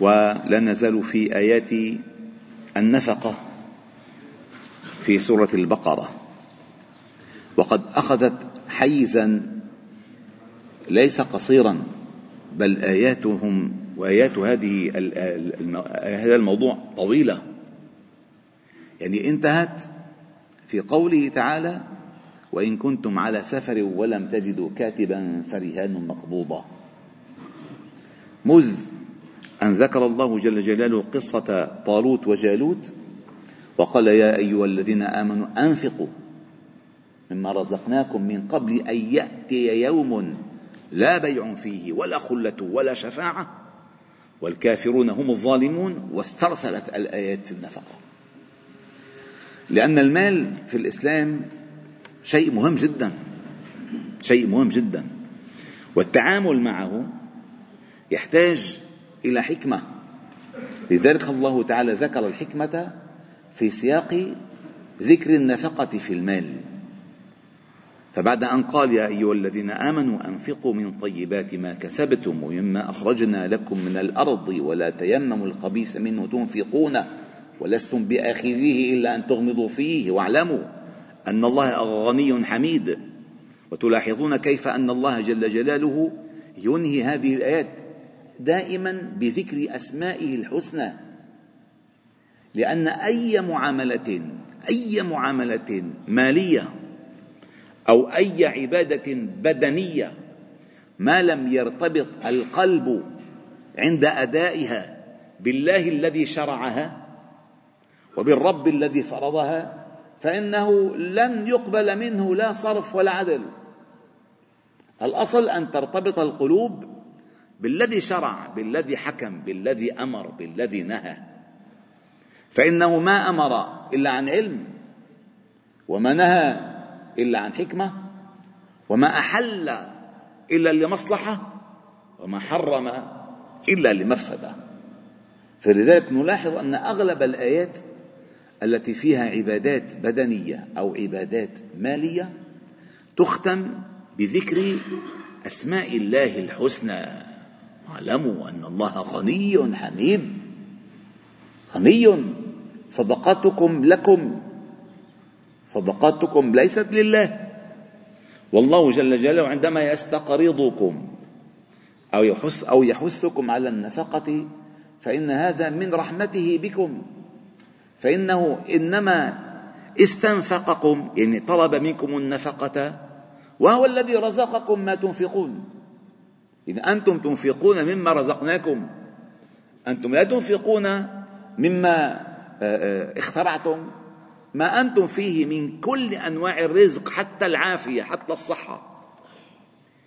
ولا نزال في آيات النفقة في سورة البقرة. وقد أخذت حيزا ليس قصيرا بل آياتهم وآيات هذه هذا الموضوع طويلة. يعني انتهت في قوله تعالى وإن كنتم على سفر ولم تجدوا كاتبا فرهان مقبوضة مذ أن ذكر الله جل جلاله قصة طالوت وجالوت وقال يا أيها الذين آمنوا أنفقوا مما رزقناكم من قبل أن يأتي يوم لا بيع فيه ولا خلة ولا شفاعة والكافرون هم الظالمون واسترسلت الآيات في النفقة. لأن المال في الإسلام شيء مهم جدا شيء مهم جدا والتعامل معه يحتاج إلى حكمة. لذلك الله تعالى ذكر الحكمة في سياق ذكر النفقة في المال. فبعد أن قال يا أيها الذين آمنوا أنفقوا من طيبات ما كسبتم ومما أخرجنا لكم من الأرض ولا تيمموا الخبيث منه تنفقون ولستم بآخذيه إلا أن تغمضوا فيه. واعلموا أن الله غني حميد. وتلاحظون كيف أن الله جل جلاله ينهي هذه الآيات. دائما بذكر أسمائه الحسنى. لأن أي معاملة أي معاملة مالية أو أي عبادة بدنية ما لم يرتبط القلب عند أدائها بالله الذي شرعها وبالرب الذي فرضها فإنه لن يقبل منه لا صرف ولا عدل. الأصل أن ترتبط القلوب بالذي شرع بالذي حكم بالذي أمر بالذي نهى. فإنه ما أمر إلا عن علم وما نهى إلا عن حكمة وما أحل إلا لمصلحة وما حرم إلا لمفسدة. فلذلك نلاحظ أن أغلب الآيات التي فيها عبادات بدنية أو عبادات مالية تختم بذكر أسماء الله الحسنى. اعلموا أن الله غني حميد. غني. صدقاتكم لكم. صدقاتكم ليست لله. والله جل جلاله عندما يستقرضكم أو يحث أو يحثكم على النفقة فإن هذا من رحمته بكم. فإنه إنما استنفقكم يعني طلب منكم النفقة وهو الذي رزقكم ما تنفقون. إذا أنتم تنفقون مما رزقناكم. أنتم لا تنفقون مما آه، آه، اخترعتم. ما أنتم فيه من كل أنواع الرزق حتى العافية حتى الصحة.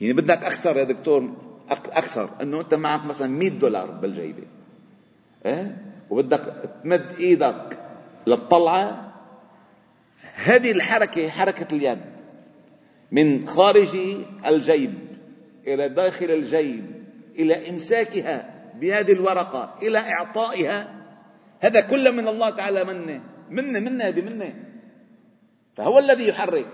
يعني بدك أكثر يا دكتور أكثر. أنه أنت معك مثلا 100 دولار بالجيبة إيه؟ وبدك تمد إيدك للطلعة. هذه الحركة حركة اليد من خارج الجيب. إلى داخل الجيب إلى إمساكها بهذه الورقة إلى إعطائها. هذا كله من الله تعالى منه منه منه هذه منه. فهو الذي يحرك.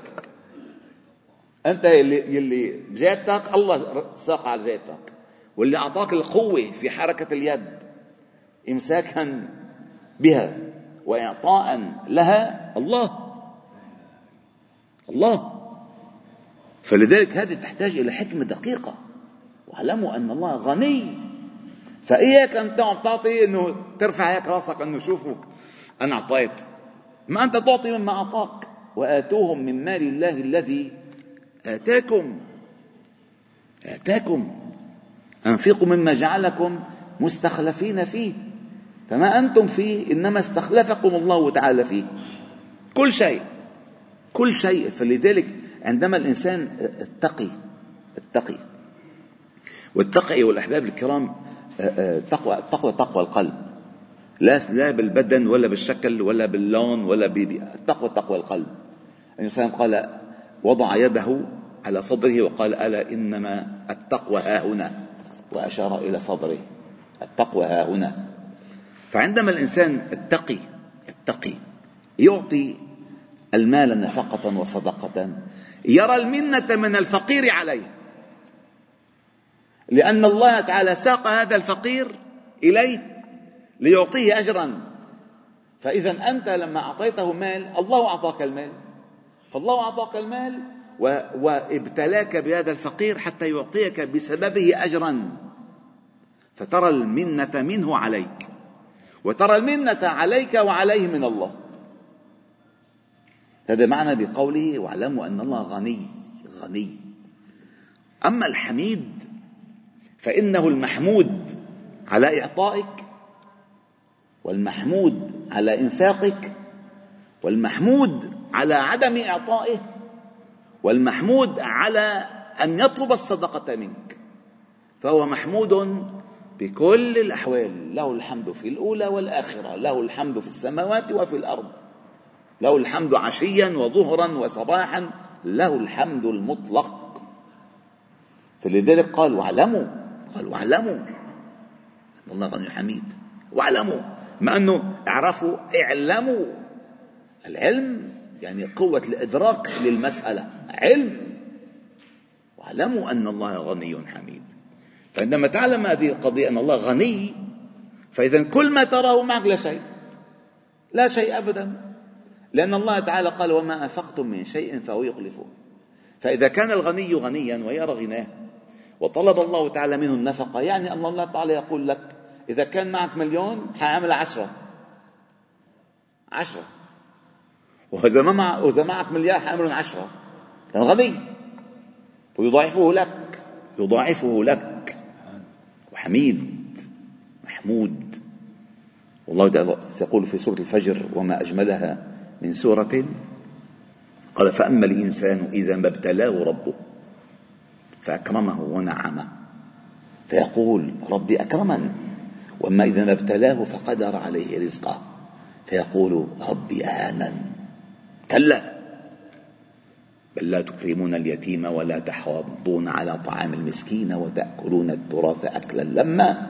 أنت اللي, اللي جيبتك الله ساق على جيبتك. واللي أعطاك القوة في حركة اليد إمساكا بها وإعطاء لها الله. الله. فلذلك هذه تحتاج إلى حكمة دقيقة. واعلموا أن الله غني. فإياك أن تعطي أنه ترفع هيك راسك أنه شوفوا أنا أعطيت. ما أنت تعطي مما أعطاك. وآتوهم من مال الله الذي آتاكم. آتاكم. أنفقوا مما جعلكم مستخلفين فيه. فما أنتم فيه إنما استخلفكم الله تعالى فيه. كل شيء. كل شيء. فلذلك عندما الإنسان التقي التقي. والتقي والأحباب الكرام تقوى تقوى تقوى القلب. لا لا بالبدن ولا بالشكل ولا باللون ولا التقوى تقوى القلب. النبي صلى الله عليه وسلم قال وضع يده على صدره وقال ألا إنما التقوى ها هنا؟ وأشار إلى صدره التقوى ها هنا. فعندما الإنسان التقي التقي يعطي المال نفقة وصدقة. يرى المنة من الفقير عليه. لأن الله تعالى ساق هذا الفقير إليه ليعطيه أجرا. فإذا أنت لما أعطيته مال الله أعطاك المال. فالله أعطاك المال وابتلاك بهذا الفقير حتى يعطيك بسببه أجرا. فترى المنة منه عليك. وترى المنة عليك وعليه من الله. هذا معنى بقوله واعلموا أن الله غني غني. أما الحميد فإنه المحمود على إعطائك والمحمود على إنفاقك والمحمود على عدم إعطائه والمحمود على أن يطلب الصدقة منك. فهو محمود بكل الأحوال له الحمد في الأولى والآخرة له الحمد في السماوات وفي الأرض. له الحمد عشيا وظهرا وصباحا له الحمد المطلق. فلذلك قال واعلموا. قال واعلموا. ان الله غني حميد واعلموا. ما إنه اعرفوا اعلموا. العلم يعني قوة الإدراك للمسألة. علم. واعلموا أن الله غني حميد. فعندما تعلم هذه القضية أن الله غني فإذا كل ما تراه معك لا شيء. لا شيء أبدا. لأن الله تعالى قال وما أنفقتم من شيء فهو يخلفه. فإذا كان الغني غنيا ويرى غناه وطلب الله تعالى منه النفقة يعني أن الله تعالى يقول لك إذا كان معك مليون حأعمل عشرة. عشرة. وإذا ما مع وإذا معك مليار حأعمل عشرة. كان غني. ويضاعفه لك. يضاعفه لك. وحميد. محمود. والله سيقول في سورة الفجر وما أجملها من سورة قال فأما الإنسان إذا ما ابتلاه ربه فأكرمه ونعمه فيقول ربي أكرمن وأما إذا ما ابتلاه فقدر عليه رزقه. فيقول ربي أهانن كلا بل لا تكرمون اليتيم ولا تحاضون على طعام المسكين وتأكلون التراث أكلا لما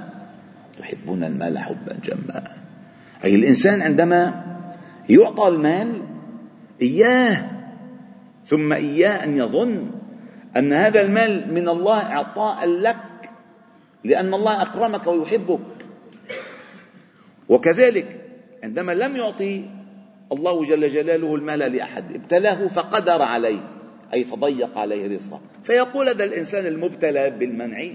تحبون المال حبا جما. أي الإنسان عندما يعطى المال إياه ثم إياه أن يظن أن هذا المال من الله إعطاء لك لأن الله أكرمك ويحبك. وكذلك عندما لم يعطي الله جل جلاله المال لأحد ابتلاه فقدر عليه أي فضيق عليه رزقه. فيقول هذا الإنسان المبتلى بالمنع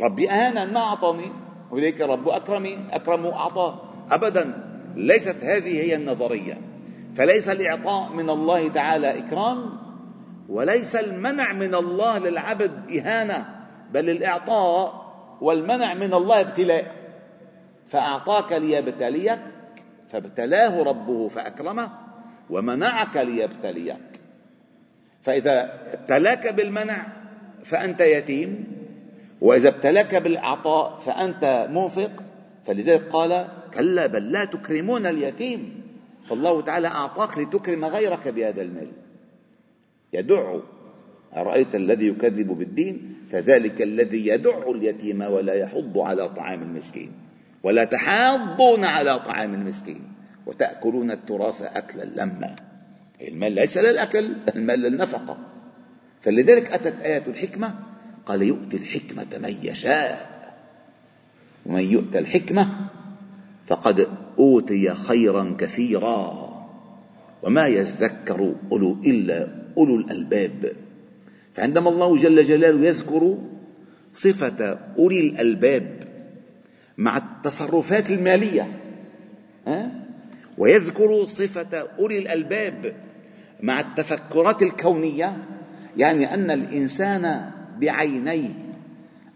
ربي أهانا ما أعطاني ولذلك رب أكرمي أكرم أعطاه أبدا. ليست هذه هي النظرية. فليس الإعطاء من الله تعالى إكرام وليس المنع من الله للعبد إهانة بل الإعطاء والمنع من الله ابتلاء. فأعطاك ليبتليك فابتلاه ربه فأكرمه ومنعك ليبتليك. فإذا ابتلاك بالمنع فأنت يتيم وإذا ابتلاك بالإعطاء فأنت منفق. فلذلك قال كلا بل لا تكرمون اليتيم. فالله تعالى أعطاك لتكرم غيرك بهذا المال. يدع أرأيت الذي يكذب بالدين؟ فذلك الذي يدع اليتيم ولا يحض على طعام المسكين. ولا تحاضون على طعام المسكين. وتأكلون التراث أكلا لما. المال ليس للأكل المال للنفقة. فلذلك أتت آية الحكمة. قال يؤتي الحكمة من يشاء. ومن يؤت الحكمة فقد أوتي خيرا كثيرا وما يذكر أولو إلا أولو الألباب فعندما الله جل جلاله يذكر صفة أولي الألباب مع التصرفات المالية ها؟ ويذكر صفة أولي الألباب مع التفكرات الكونية يعني أن الإنسان بعينيه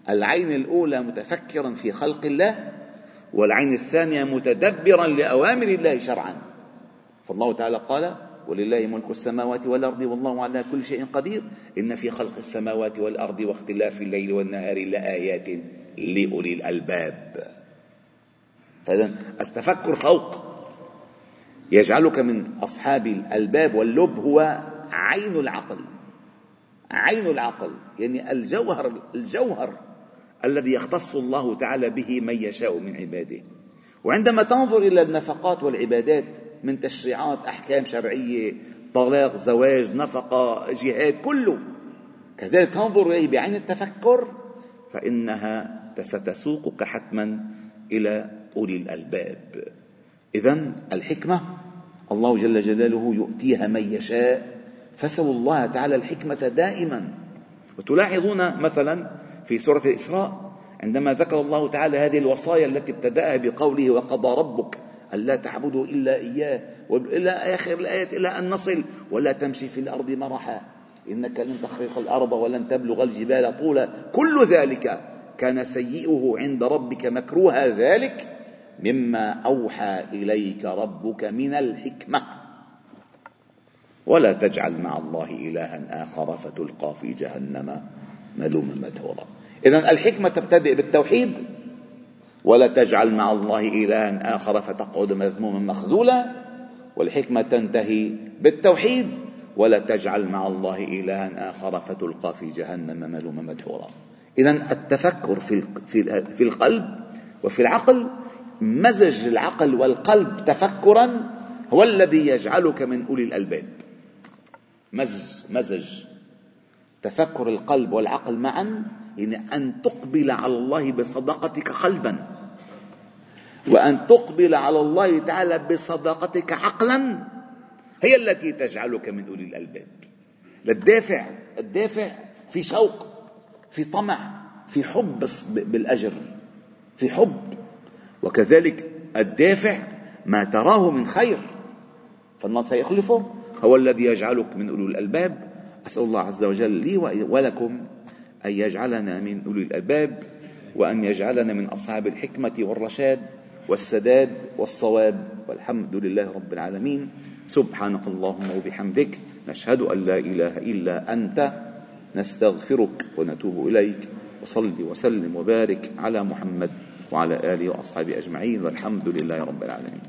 العين الأولى متفكرا في خلق الله والعين الثانية متدبرا لأوامر الله شرعا. فالله تعالى قال ولله ملك السماوات والأرض والله على كل شيء قدير. إن في خلق السماوات والأرض واختلاف الليل والنهار لآيات لأولي الألباب. فإذا التفكر فوق. يجعلك من أصحاب الألباب واللب هو عين العقل. عين العقل يعني الجوهر الجوهر الذي يختص الله تعالى به من يشاء من عباده. وعندما تنظر إلى النفقات والعبادات من تشريعات أحكام شرعية طلاق زواج نفقة جهاد كله كذلك تنظر إليه بعين التفكر فإنها ستسوقك حتما إلى أولي الألباب. اذا الحكمة الله جل جلاله يؤتيها من يشاء فاسألوا الله تعالى الحكمة دائما. وتلاحظون مثلا في سورة الاسراء عندما ذكر الله تعالى هذه الوصايا التي ابتدأها بقوله وقضى ربك ألا تعبدوا إلا إياه وإلى آخر الآية إلى أن نصل ولا تمشي في الأرض مرحا إنك لن تخرق الأرض ولن تبلغ الجبال طولا. كل ذلك كان سيئه عند ربك مكروها ذلك مما أوحى إليك ربك من الحكمة. ولا تجعل مع الله إلها آخر فتلقى في جهنم. ملوما مدحورا إذا الحكمة تبتدئ بالتوحيد ولا تجعل مع الله إلها آخر فتقعد مذموما مخذولا والحكمة تنتهي بالتوحيد ولا تجعل مع الله إلها آخر فتلقى في جهنم ملوما مدحورا إذا التفكر في في القلب وفي العقل مزج العقل والقلب تفكرا هو الذي يجعلك من أولي الألباب. مزج مزج. تفكر القلب والعقل معا يعني أن تقبل على الله بصداقتك قلبا. وأن تقبل على الله تعالى بصداقتك عقلا هي التي تجعلك من أولي الألباب. للدافع الدافع في شوق في طمع في حب بالأجر في حب. وكذلك الدافع ما تراه من خير. فالله سيخلفه هو الذي يجعلك من أولي الألباب. أسأل الله عز وجل لي ولكم أن يجعلنا من أولي الألباب وأن يجعلنا من أصحاب الحكمة والرشاد والسداد والصواب والحمد لله رب العالمين. سبحانك اللهم وبحمدك نشهد أن لا إله إلا أنت نستغفرك ونتوب إليك. وصل وسلم وبارك على محمد وعلى آله وأصحابه أجمعين. والحمد لله رب العالمين.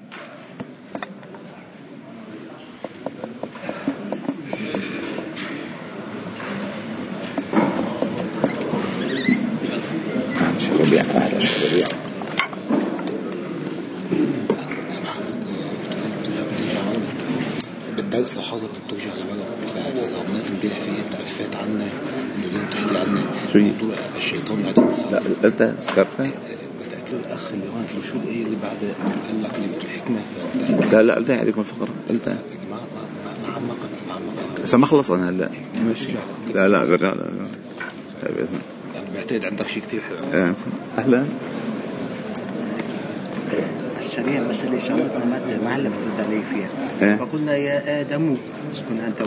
ربيع أهلا ربيع بالدرس لاحظت انك بتوجع لبلد فغمات امبارح فيها تأفات عنا إنه لين تحكي عنا موضوع الشيطان وعدم لا قلتها؟ بدأت له الاخ اللي هون قلت له شو الايه اللي بعد قال لك اللي الحكمه لا لا قلتها عليكم الفقره قلتها ما ما ما عمقت ما عمقت. بس ما خلص أنا هلا ماشي. لا لا برجع لا لا طيب اذن يعني بعتقد عندك شيء كثير حلو. إيه، أهلا. الشريعة بس اللي شغلة ما علم ترد علي فيها. إيه؟ فقلنا يا آدم اسكن أنت